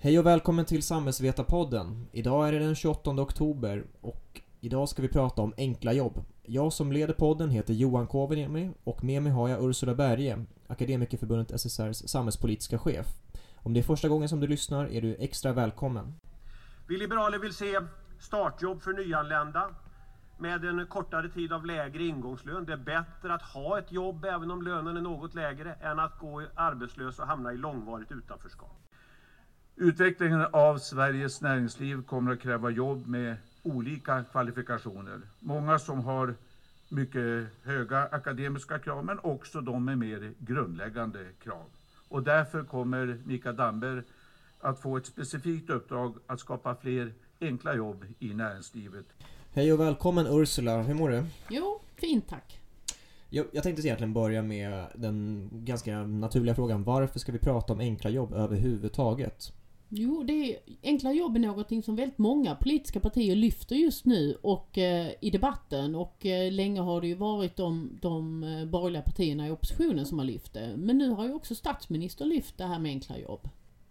Hej och välkommen till Samhällsvetarpodden. Idag är det den 28 oktober och idag ska vi prata om enkla jobb. Jag som leder podden heter Johan Kovaniemi och med mig har jag Ursula Berge, Akademikerförbundet SSRs samhällspolitiska chef. Om det är första gången som du lyssnar är du extra välkommen. Vi liberaler vill se startjobb för nyanlända med en kortare tid av lägre ingångslön. Det är bättre att ha ett jobb även om lönen är något lägre än att gå arbetslös och hamna i långvarigt utanförskap. Utvecklingen av Sveriges näringsliv kommer att kräva jobb med olika kvalifikationer. Många som har mycket höga akademiska krav men också de med mer grundläggande krav. Och därför kommer Mikael Damberg att få ett specifikt uppdrag att skapa fler enkla jobb i näringslivet. Hej och välkommen Ursula, hur mår du? Jo, fint tack. Jag, jag tänkte egentligen börja med den ganska naturliga frågan varför ska vi prata om enkla jobb överhuvudtaget? Jo, det är, enkla jobb är någonting som väldigt många politiska partier lyfter just nu och eh, i debatten och eh, länge har det ju varit de, de eh, borgerliga partierna i oppositionen som har lyft det. Men nu har ju också statsministern lyft det här med enkla jobb.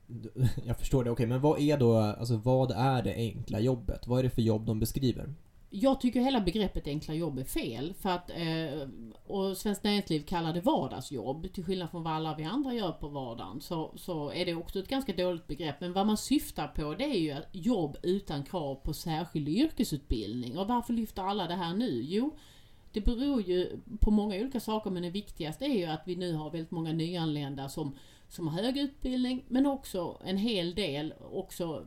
Jag förstår det, okej men vad är då, alltså vad är det enkla jobbet? Vad är det för jobb de beskriver? Jag tycker hela begreppet enkla jobb är fel. För att, eh, och Svenskt Näringsliv kallar det vardagsjobb. Till skillnad från vad alla vi andra gör på vardagen. Så, så är det också ett ganska dåligt begrepp. Men vad man syftar på det är ju jobb utan krav på särskild yrkesutbildning. Och varför lyfter alla det här nu? Jo, det beror ju på många olika saker men det viktigaste är ju att vi nu har väldigt många nyanlända som som har hög utbildning men också en hel del också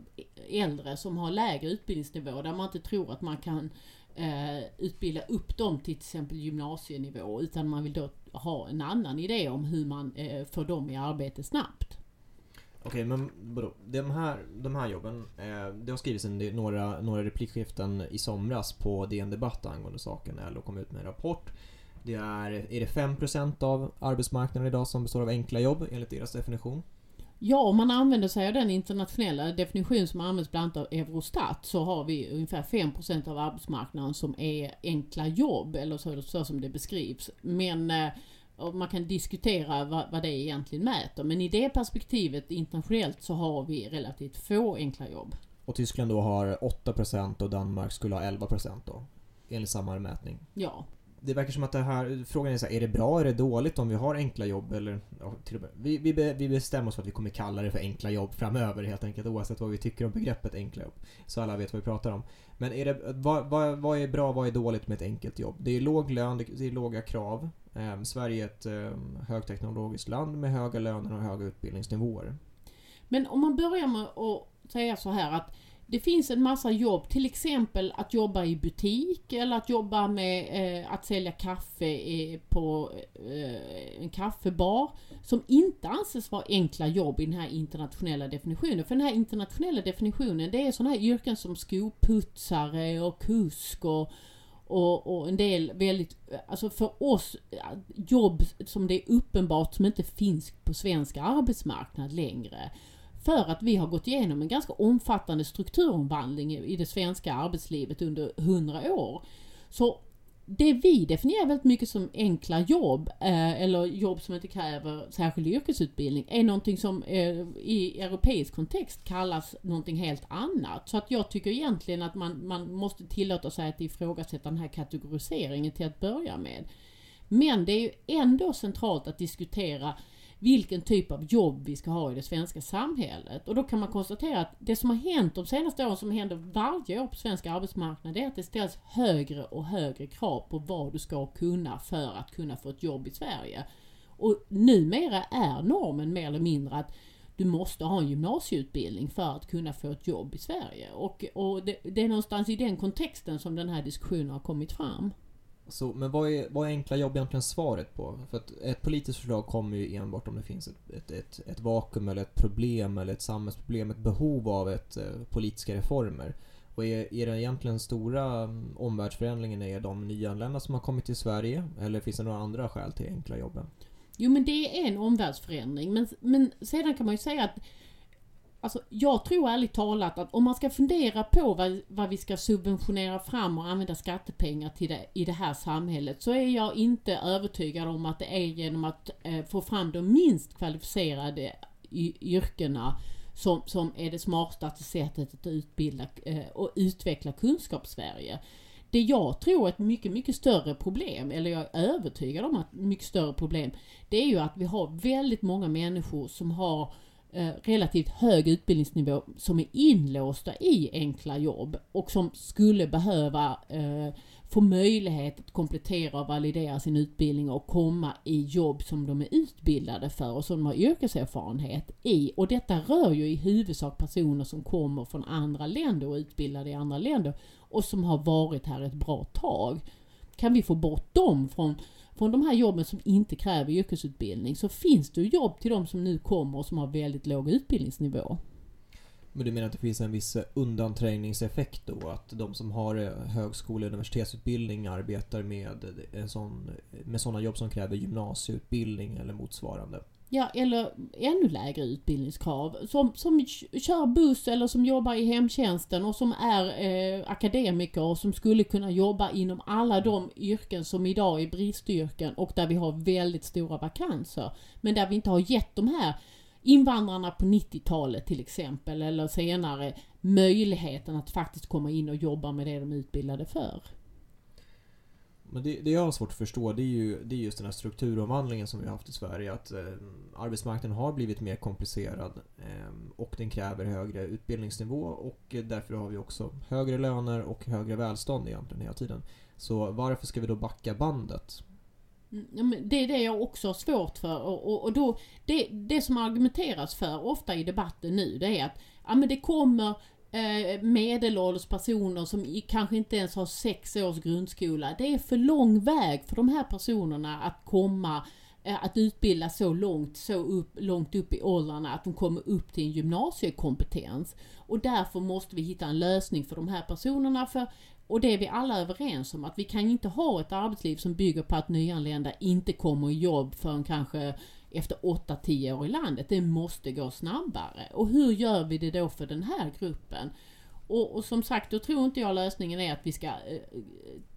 äldre som har lägre utbildningsnivå där man inte tror att man kan eh, utbilda upp dem till till exempel gymnasienivå utan man vill då ha en annan idé om hur man eh, får dem i arbete snabbt. Okej, men vadå? De här, de här jobben, eh, det har skrivits en, några, några replikskiften i somras på DN Debatt angående saken LO kom ut med en rapport det är, är det 5% av arbetsmarknaden idag som består av enkla jobb enligt deras definition? Ja, om man använder sig av den internationella definition som används bland annat av Eurostat så har vi ungefär 5% av arbetsmarknaden som är enkla jobb eller så, så som det beskrivs. Men eh, man kan diskutera vad, vad det egentligen mäter. Men i det perspektivet internationellt så har vi relativt få enkla jobb. Och Tyskland då har 8% och Danmark skulle ha 11% då? Enligt samma mätning? Ja det verkar som att det här, frågan är så här, är det bra, är det dåligt om vi har enkla jobb eller, ja, till och med, vi, vi, vi bestämmer oss för att vi kommer kalla det för enkla jobb framöver helt enkelt oavsett vad vi tycker om begreppet enkla jobb. Så alla vet vad vi pratar om. Men är det, vad, vad, vad är bra, vad är dåligt med ett enkelt jobb? Det är låg lön, det är låga krav. Eh, Sverige är ett eh, högteknologiskt land med höga löner och höga utbildningsnivåer. Men om man börjar med att säga så här att det finns en massa jobb, till exempel att jobba i butik eller att jobba med eh, att sälja kaffe eh, på eh, en kaffebar som inte anses vara enkla jobb i den här internationella definitionen. För den här internationella definitionen det är sådana här yrken som skoputsare och kusk och, och, och, en del väldigt, alltså för oss jobb som det är uppenbart som inte finns på svensk arbetsmarknad längre. För att vi har gått igenom en ganska omfattande strukturomvandling i det svenska arbetslivet under hundra år. Så det vi definierar väldigt mycket som enkla jobb, eh, eller jobb som inte kräver särskild yrkesutbildning, är någonting som eh, i europeisk kontext kallas någonting helt annat. Så att jag tycker egentligen att man, man måste tillåta sig att ifrågasätta den här kategoriseringen till att börja med. Men det är ju ändå centralt att diskutera vilken typ av jobb vi ska ha i det svenska samhället. Och då kan man konstatera att det som har hänt de senaste åren, som händer varje år på svensk arbetsmarknad, det är att det ställs högre och högre krav på vad du ska kunna för att kunna få ett jobb i Sverige. Och numera är normen mer eller mindre att du måste ha en gymnasieutbildning för att kunna få ett jobb i Sverige. Och, och det, det är någonstans i den kontexten som den här diskussionen har kommit fram. Så, men vad är, vad är enkla jobb egentligen svaret på? För att ett politiskt förslag kommer ju enbart om det finns ett, ett, ett, ett vakuum eller ett problem eller ett samhällsproblem, ett behov av ett, eh, politiska reformer. Och är, är den egentligen stora mm, omvärldsförändringen är de nyanlända som har kommit till Sverige? Eller finns det några andra skäl till enkla jobben? Jo men det är en omvärldsförändring men, men sedan kan man ju säga att Alltså, jag tror ärligt talat att om man ska fundera på vad, vad vi ska subventionera fram och använda skattepengar till det, i det här samhället så är jag inte övertygad om att det är genom att eh, få fram de minst kvalificerade yrkena som, som är det smartaste sättet att utbilda eh, och utveckla kunskapssverige. Det jag tror är ett mycket, mycket större problem, eller jag är övertygad om att mycket större problem, det är ju att vi har väldigt många människor som har eh, Eh, relativt hög utbildningsnivå som är inlåsta i enkla jobb och som skulle behöva eh, få möjlighet att komplettera och validera sin utbildning och komma i jobb som de är utbildade för och som de har yrkeserfarenhet i. Och detta rör ju i huvudsak personer som kommer från andra länder och utbildade i andra länder och som har varit här ett bra tag. Kan vi få bort dem från, från de här jobben som inte kräver yrkesutbildning så finns det jobb till de som nu kommer och som har väldigt låg utbildningsnivå. Men du menar att det finns en viss undanträngningseffekt då? Att de som har eh, högskole och universitetsutbildning arbetar med, en sån, med sådana jobb som kräver gymnasieutbildning eller motsvarande? Ja, eller ännu lägre utbildningskrav. Som, som kör buss eller som jobbar i hemtjänsten och som är eh, akademiker och som skulle kunna jobba inom alla de yrken som idag är bristyrken och där vi har väldigt stora vakanser. Men där vi inte har gett de här invandrarna på 90-talet till exempel eller senare möjligheten att faktiskt komma in och jobba med det de är utbildade för. Men det, det jag har svårt att förstå det är ju det är just den här strukturomvandlingen som vi har haft i Sverige. Att eh, arbetsmarknaden har blivit mer komplicerad eh, och den kräver högre utbildningsnivå och därför har vi också högre löner och högre välstånd egentligen hela tiden. Så varför ska vi då backa bandet? Mm, det är det jag också har svårt för och, och, och då, det, det som argumenteras för ofta i debatten nu det är att ja, men det kommer eh, medelålders personer som kanske inte ens har sex års grundskola. Det är för lång väg för de här personerna att komma eh, att utbilda så långt, så upp, långt upp i åldrarna att de kommer upp till en gymnasiekompetens. Och därför måste vi hitta en lösning för de här personerna. För och det är vi alla överens om att vi kan inte ha ett arbetsliv som bygger på att nyanlända inte kommer i jobb förrän kanske efter 8-10 år i landet. Det måste gå snabbare. Och hur gör vi det då för den här gruppen? Och, och som sagt, då tror inte jag lösningen är att vi ska eh, eh,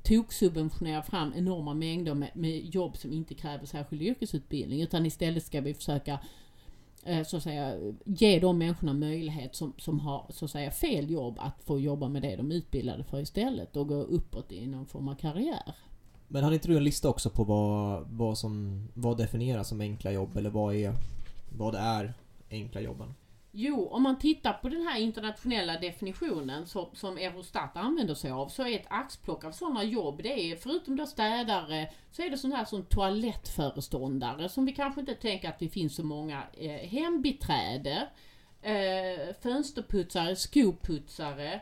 toksubventionera fram enorma mängder med, med jobb som inte kräver särskild yrkesutbildning. Utan istället ska vi försöka Eh, så att säga, ge de människorna möjlighet som, som har så att säga fel jobb att få jobba med det de är utbildade för istället och gå uppåt i någon form av karriär. Men har inte du en lista också på vad, vad som vad definieras som enkla jobb eller vad är, vad är enkla jobben? Jo, om man tittar på den här internationella definitionen som, som Eurostat använder sig av så är ett axplock av sådana jobb, det är förutom då städare, så är det sådana här som toalettföreståndare som vi kanske inte tänker att det finns så många. Eh, hembiträde, eh, fönsterputsare, skoputsare,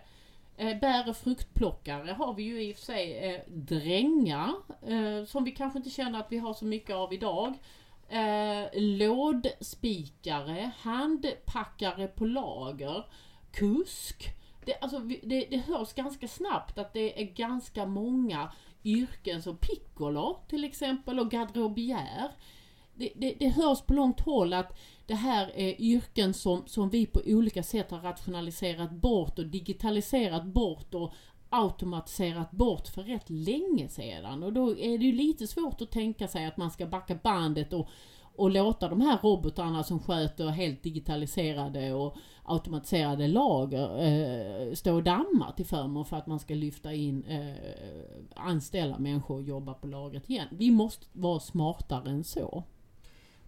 eh, bär och fruktplockare har vi ju i och för sig eh, drängar eh, som vi kanske inte känner att vi har så mycket av idag eh, lådspikare, handpackare på lager, kusk. Det, alltså, det, det hörs ganska snabbt att det är ganska många yrken som piccolo till exempel och garderobiär. Det, det, det hörs på långt håll att det här är yrken som, som vi på olika sätt har rationaliserat bort och digitaliserat bort och automatiserat bort för rätt länge sedan och då är det ju lite svårt att tänka sig att man ska backa bandet och, och låta de här robotarna som sköter helt digitaliserade och automatiserade lager eh, stå och damma till förmån för att man ska lyfta in eh, anställa människor och jobba på lagret igen. Vi måste vara smartare än så.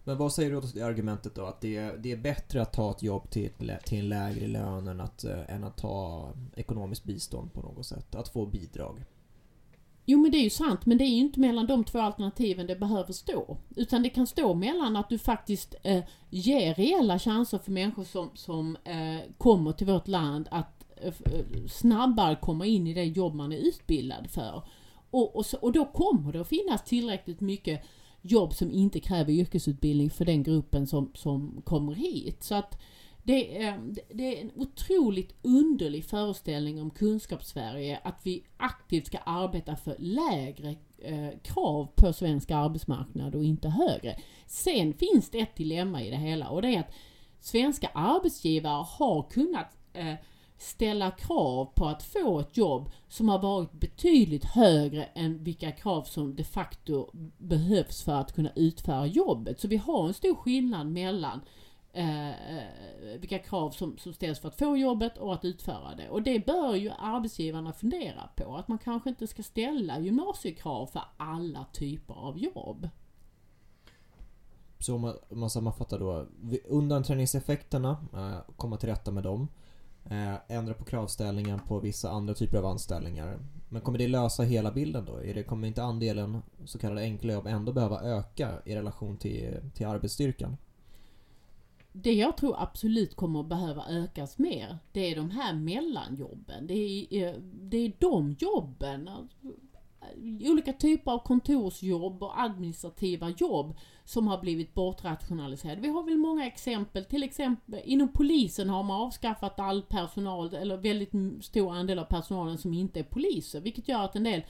Men vad säger du åt det argumentet då? Att det är, det är bättre att ta ett jobb till, till en lägre lön än att, äh, än att ta ekonomiskt bistånd på något sätt? Att få bidrag? Jo men det är ju sant, men det är ju inte mellan de två alternativen det behöver stå. Utan det kan stå mellan att du faktiskt eh, ger reella chanser för människor som, som eh, kommer till vårt land att eh, eh snabbare komma in i det jobb man är utbildad för. Och, och, så, och då kommer det att finnas tillräckligt mycket jobb som inte kräver yrkesutbildning för den gruppen som, som kommer hit. Så att det eh, är, det är en otroligt underlig föreställning om kunskapssverige att vi aktivt ska arbeta för lägre eh, krav på svensk arbetsmarknad och inte högre. Sen finns det ett dilemma i det hela och det är att svenska arbetsgivare har kunnat eh, ställa krav på att få ett jobb som har varit betydligt högre än vilka krav som de facto behövs för att kunna utföra jobbet. Så vi har en stor skillnad mellan eh, vilka krav som, som ställs för att få jobbet och att utföra det. Och det bör ju arbetsgivarna fundera på. Att man kanske inte ska ställa gymnasiekrav för alla typer av jobb. Så om man, om man sammanfattar då. vi- Undanträngningseffekterna, eh, komma till rätta med dem. Eh, ändra på kravställningen på vissa andra typer av anställningar. Men kommer det lösa hela bilden då? Är det, kommer inte andelen så kallade enkla jobb ändå behöva öka i relation till, till arbetsstyrkan? Det jag tror absolut kommer att behöva ökas mer, det är de här mellanjobben. Det är, eh, det är de jobben, alltså, Eh, olika typer av kontorsjobb och administrativa jobb som har blivit bortrationaliserade. Vi har väl många exempel, till exempel inom polisen har man avskaffat all personal, eller väldigt stor andel av personalen som inte är poliser, vilket gör att en del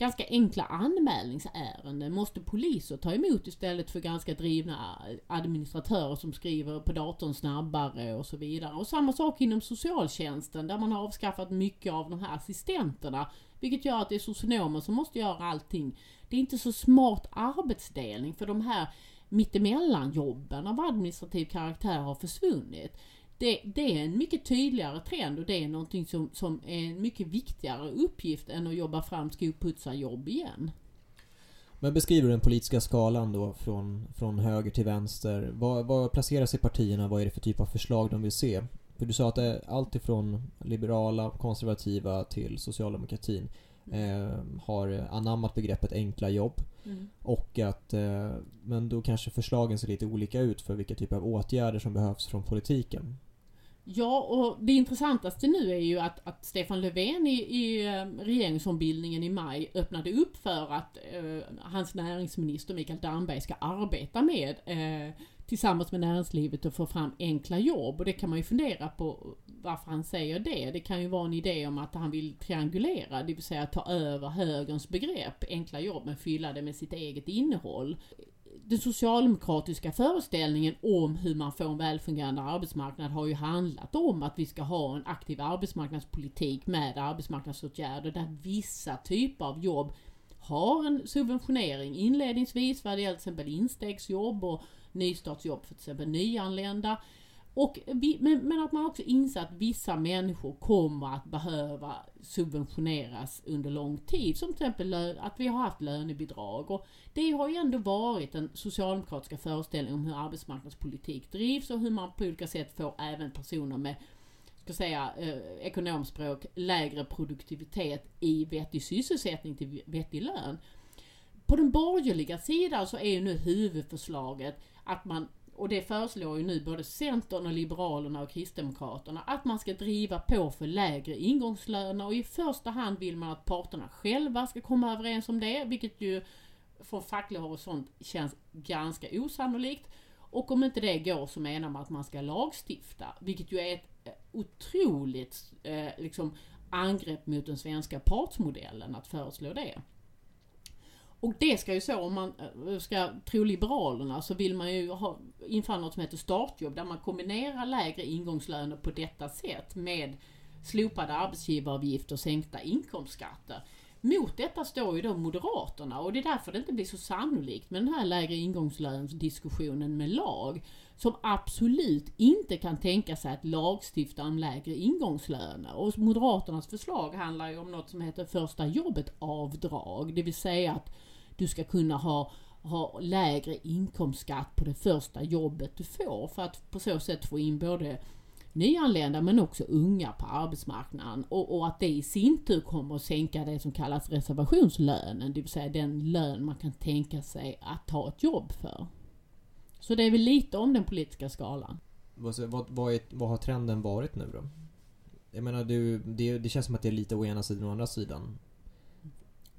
ganska enkla anmälningsärenden måste poliser ta emot istället för ganska drivna eh, administratörer som skriver på datorn snabbare och så vidare. Och samma sak inom socialtjänsten där man har avskaffat mycket av de här assistenterna. Vilket gör att det är socionomer som måste göra allting. Det är inte så smart arbetsdelning för de här mittemellanjobben av administrativ karaktär har försvunnit. Det, det är en mycket tydligare trend och det är någonting som, som är en mycket viktigare uppgift än att jobba fram skoputsarjobb igen. Men beskriver du den politiska skalan då från, från höger till vänster. Var, var placerar sig partierna? Vad är det för typ av förslag de vill se? För du sa att det är allt ifrån liberala, konservativa till socialdemokratin eh, har anammat begreppet enkla jobb. Och att, eh, men då kanske förslagen ser lite olika ut för vilka typer av åtgärder som behövs från politiken. Ja, och det intressantaste nu är ju att, att Stefan Löfven i, i eh, regeringsombildningen i maj öppnade upp för att eh, hans näringsminister Mikael Damberg ska arbeta med eh, tillsammans med näringslivet och få fram enkla jobb. Och det kan man ju fundera på varför han säger det. Det kan ju vara en idé om att han vill triangulera, det vill säga ta över högerns begrepp enkla jobb men fylla det med sitt eget innehåll den socialdemokratiska föreställningen om hur man får en välfungerande arbetsmarknad har ju handlat om att vi ska ha en aktiv arbetsmarknadspolitik med arbetsmarknadsåtgärder där vissa typer av jobb har en subventionering inledningsvis vad det gäller till exempel instegsjobb och nystartsjobb för till exempel nyanlända. Och vi, men, men att man också inser att vissa människor kommer att behöva subventioneras under lång tid. Som till exempel lö- att vi har haft lönebidrag. Och det har ju ändå varit den socialdemokratiska föreställningen om hur arbetsmarknadspolitik drivs och hur man på olika sätt får även personer med ska säga, eh, ekonomspråk, lägre produktivitet i vettig sysselsättning till vettig lön. På den borgerliga sidan så är ju nu huvudförslaget att man och det föreslår ju nu både Centern och Liberalerna och Kristdemokraterna att man ska driva på för lägre ingångslöner och i första hand vill man att parterna själva ska komma överens om det, vilket ju från facklig horisont känns ganska osannolikt. Och om inte det går så menar man att man ska lagstifta, vilket ju är ett otroligt eh, liksom, angrepp mot den svenska partsmodellen att föreslå det. Och det ska ju så, om man eh, ska tro Liberalerna, så vill man ju ha, införa något som heter startjobb där man kombinerar lägre ingångslöner på detta sätt med slopade arbetsgivaravgifter och sänkta inkomstskatter. Mot detta står ju då Moderaterna och det är därför det inte blir så sannolikt med den här lägre ingångslönsdiskussionen med lag. Som absolut inte kan tänka sig att lagstifta om lägre ingångslöner. Och Moderaternas förslag handlar ju om något som heter första jobbet avdrag. Det vill säga att du ska kunna ha, ha lägre inkomstskatt på det första jobbet du får för att på så sätt få in både nyanlända men också unga på arbetsmarknaden och, och att det i sin tur kommer att sänka det som kallas reservationslönen, det vill säga den lön man kan tänka sig att ta ett jobb för. Så det är väl lite om den politiska skalan. Vad, vad, är, vad har trenden varit nu då? Jag menar, du, det, det känns som att det är lite å ena sidan och å andra sidan.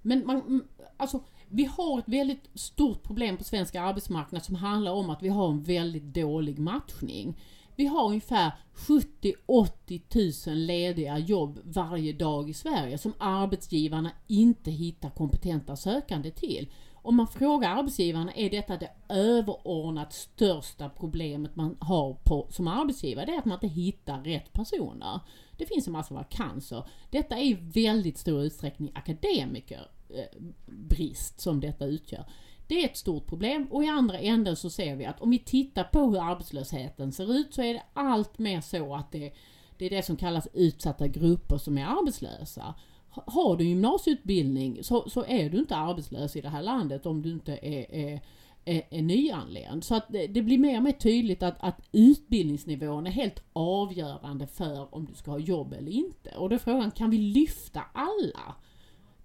Men man, alltså, vi har ett väldigt stort problem på svensk arbetsmarknad som handlar om att vi har en väldigt dålig matchning. Vi har ungefär 70-80 000 lediga jobb varje dag i Sverige som arbetsgivarna inte hittar kompetenta sökande till. Om man frågar arbetsgivarna är detta det överordnat största problemet man har på, som arbetsgivare. Det är att man inte hittar rätt personer. Det finns en massa vakanser. Detta är i väldigt stor utsträckning akademikerbrist eh, som detta utgör. Det är ett stort problem och i andra änden så ser vi att om vi tittar på hur arbetslösheten ser ut så är det allt mer så att det, det är det som kallas utsatta grupper som är arbetslösa. Har du gymnasieutbildning så, så är du inte arbetslös i det här landet om du inte är, är är, är nyanländ. Så att det, det, blir mer och mer tydligt att, att utbildningsnivån är helt avgörande för om du ska ha jobb eller inte. Och då är frågan, kan vi lyfta alla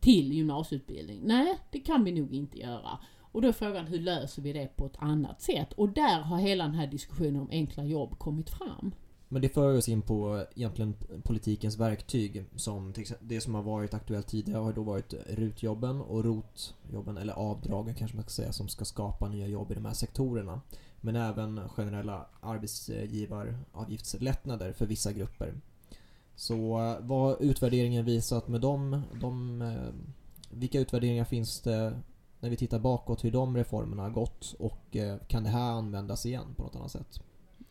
till gymnasieutbildning? Nej, det kan vi nog inte göra. Och då är frågan, hur löser vi det på ett annat sätt? Och där har hela den här diskussionen om enkla jobb kommit fram. Men det för oss in på egentligen politikens verktyg. Som det som har varit aktuellt tidigare har då varit RUT-jobben och ROT-jobben, eller avdragen kanske man ska säga, som ska skapa nya jobb i de här sektorerna. Men även generella arbetsgivaravgiftslättnader för vissa grupper. Så eh, vad har utvärderingen visat med dem? De, eh, vilka utvärderingar finns det när vi tittar bakåt hur de reformerna har gått och eh, kan det här användas igen på något annat sätt?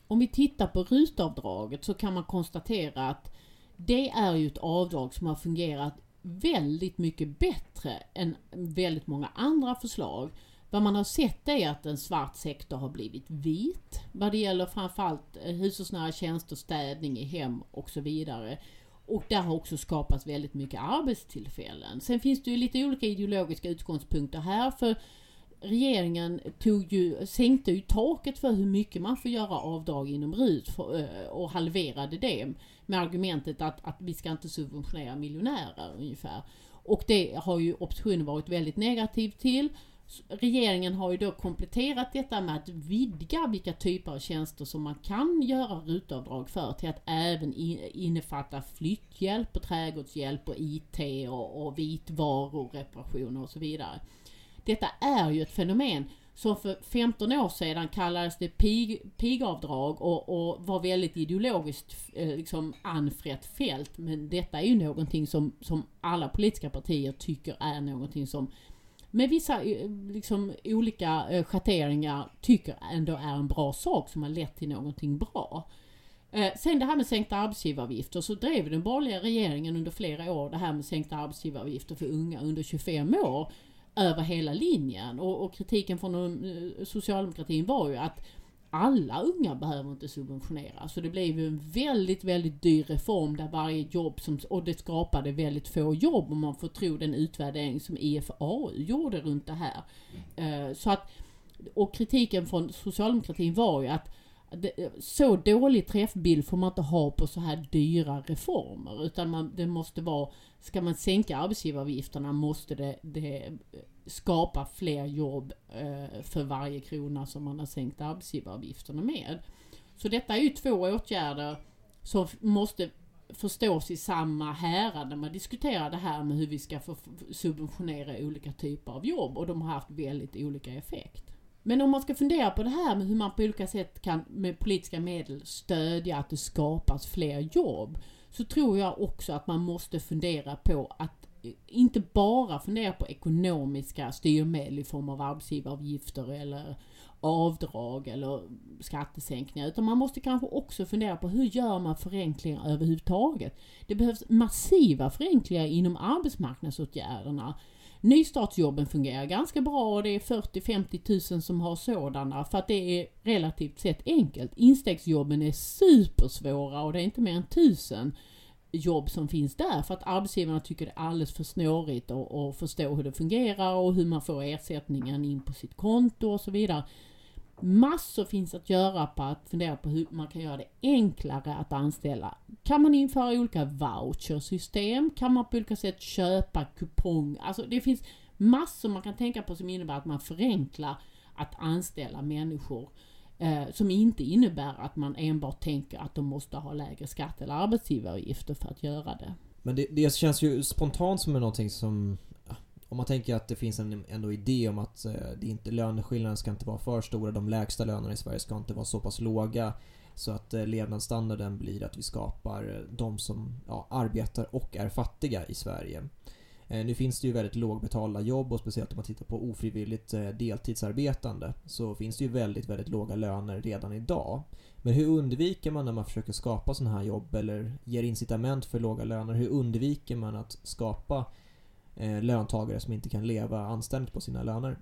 Om vi tittar på rutavdraget så kan man konstatera att det är ju ett avdrag som har fungerat väldigt mycket bättre än väldigt många andra förslag. Vad man har sett är att en svart sektor har blivit vit vad det gäller framförallt eh, hushållsnära tjänster, städning i hem och så vidare. Och där har också skapats väldigt mycket arbetstillfällen. Sen finns det ju lite olika ideologiska utgångspunkter här för regeringen tog ju, sänkte ju taket för hur mycket man får göra avdrag inom RUT för, eh, och halverade det med argumentet att, att vi ska inte subventionera miljonärer ungefär. Och det har ju oppositionen varit väldigt negativ till. Regeringen har ju då kompletterat detta med att vidga vilka typer av tjänster som man kan göra rutavdrag för till att även innefatta flytthjälp och trädgårdshjälp och IT och, och vitvarureparationer och så vidare. Detta är ju ett fenomen som för 15 år sedan kallades det pig, pigavdrag och, och var väldigt ideologiskt eh, liksom anfrätt fält. Men detta är ju någonting som, som alla politiska partier tycker är någonting som med vissa eh, liksom, olika eh, schatteringar tycker ändå är en bra sak som har lett till någonting bra. Eh, sen det här med sänkta arbetsgivaravgifter så drev den borgerliga regeringen under flera år det här med sänkta arbetsgivaravgifter för unga under 25 år över hela linjen. Och, och kritiken från eh, socialdemokratin var ju att alla unga behöver inte subventioneras. Så det blev ju en väldigt, väldigt dyr reform där varje jobb som, och det skapade väldigt få jobb om man får tro den utvärdering som IFAU gjorde runt det här. Eh, så att, och kritiken från socialdemokratin var ju att så dålig träffbild får man inte ha på så här dyra reformer. Utan man, det måste vara, ska man sänka arbetsgivaravgifterna måste det, det skapa fler jobb eh, för varje krona som man har sänkt arbetsgivaravgifterna med. Så detta är ju två åtgärder som måste förstås i samma härad när man diskuterar det här med hur vi ska få subventionera olika typer av jobb och de har haft väldigt olika effekt. Men om man ska fundera på det här med hur man på olika sätt kan med politiska medel stödja att det skapas fler jobb. Så tror jag också att man måste fundera på att eh, inte bara fundera på ekonomiska styrmedel i form av arbetsgivaravgifter eller avdrag eller skattesänkningar. Utan man måste kanske också fundera på hur gör man förenklingar överhuvudtaget. Det behövs massiva förenklingar inom arbetsmarknadsåtgärderna. Nystartsjobben fungerar ganska bra och det är 40-50 tusen som har sådana för att det är relativt sett enkelt. Instegsjobben är supersvåra och det är inte mer än tusen jobb som finns där för att arbetsgivarna tycker det är alldeles för snårigt att förstå hur det fungerar och hur man får ersättningen in på sitt konto och så vidare. Massor finns att göra på att fundera på hur man kan göra det enklare att anställa. Kan man införa olika vouchersystem? Kan man på olika sätt köpa kupong? Alltså det finns massor man kan tänka på som innebär att man förenklar att anställa människor. Eh, som inte innebär att man enbart tänker att de måste ha lägre skatt eller arbetsgivaravgifter för att göra det. Men det, det känns ju spontant som någonting som om man tänker att det finns en ändå idé om att eh, det inte, löneskillnaderna ska inte vara för stora. De lägsta lönerna i Sverige ska inte vara så pass låga. Så att eh, levnadsstandarden blir att vi skapar eh, de som ja, arbetar och är fattiga i Sverige. Nu finns det ju väldigt lågbetalda jobb och speciellt om man tittar på ofrivilligt deltidsarbetande så finns det ju väldigt, väldigt låga löner redan idag. Men hur undviker man när man försöker skapa sådana här jobb eller ger incitament för låga löner? Hur undviker man att skapa eh, löntagare som inte kan leva anständigt på sina löner.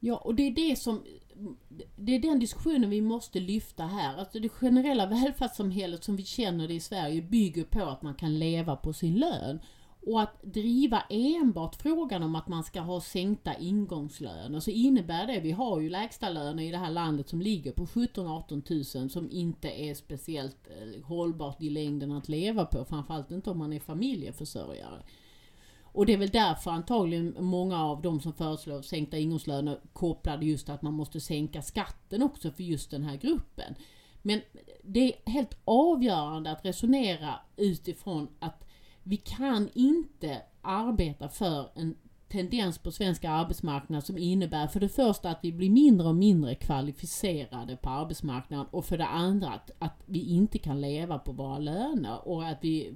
Ja, och det är det som... Det är den diskussionen vi måste lyfta här. Alltså det generella välfärdssamhället som vi känner det i Sverige bygger på att man kan leva på sin lön. Och att driva enbart frågan om att man ska ha sänkta ingångslöner så innebär det, vi har ju lägsta löner i det här landet som ligger på 17-18 tusen som inte är speciellt eh, hållbart i längden att leva på, framförallt inte om man är familjeförsörjare. Och det är väl därför antagligen många av de som föreslår sänkta ingångslöner kopplade just att man måste sänka skatten också för just den här gruppen. Men det är helt avgörande att resonera utifrån att vi kan inte arbeta för en tendens på svensk arbetsmarknad som innebär för det första att vi blir mindre och mindre kvalificerade på arbetsmarknaden och för det andra att, att vi inte kan leva på våra löner och att vi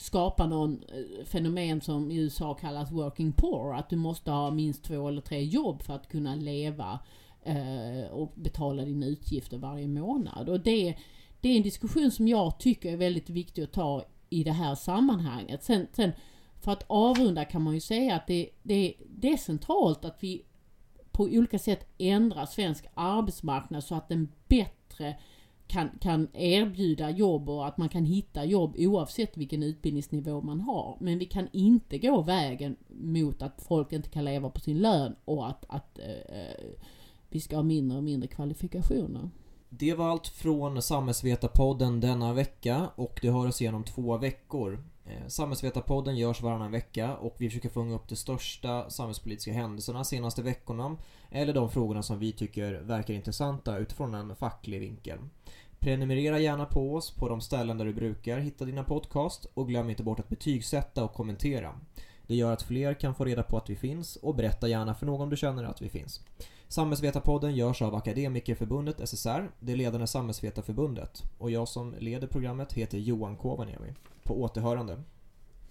skapa någon eh, fenomen som i USA kallas working poor. Att du måste ha minst två eller tre jobb för att kunna leva eh, och betala dina utgifter varje månad. Och det, det är en diskussion som jag tycker är väldigt viktig att ta i det här sammanhanget. Sen, sen för att avrunda kan man ju säga att det, det, det är centralt att vi på olika sätt ändrar svensk arbetsmarknad så att den bättre kan, kan erbjuda jobb och att man kan hitta jobb oavsett vilken utbildningsnivå man har. Men vi kan inte gå vägen mot att folk inte kan leva på sin lön och att, att eh, vi ska ha mindre och mindre kvalifikationer. Det var allt från Samhällsvetarpodden denna vecka och det hör oss igenom två veckor. Eh, Samhällsvetarpodden görs varannan vecka och vi försöker fånga upp de största samhällspolitiska händelserna senaste veckorna eller de frågorna som vi tycker verkar intressanta utifrån en facklig vinkel. Prenumerera gärna på oss på de ställen där du brukar hitta dina podcast och glöm inte bort att betygsätta och kommentera. Det gör att fler kan få reda på att vi finns och berätta gärna för någon du känner att vi finns. Samhällsvetarpodden görs av Akademikerförbundet SSR, det ledande samhällsvetarförbundet. Och jag som leder programmet heter Johan Kovaniemi. På återhörande.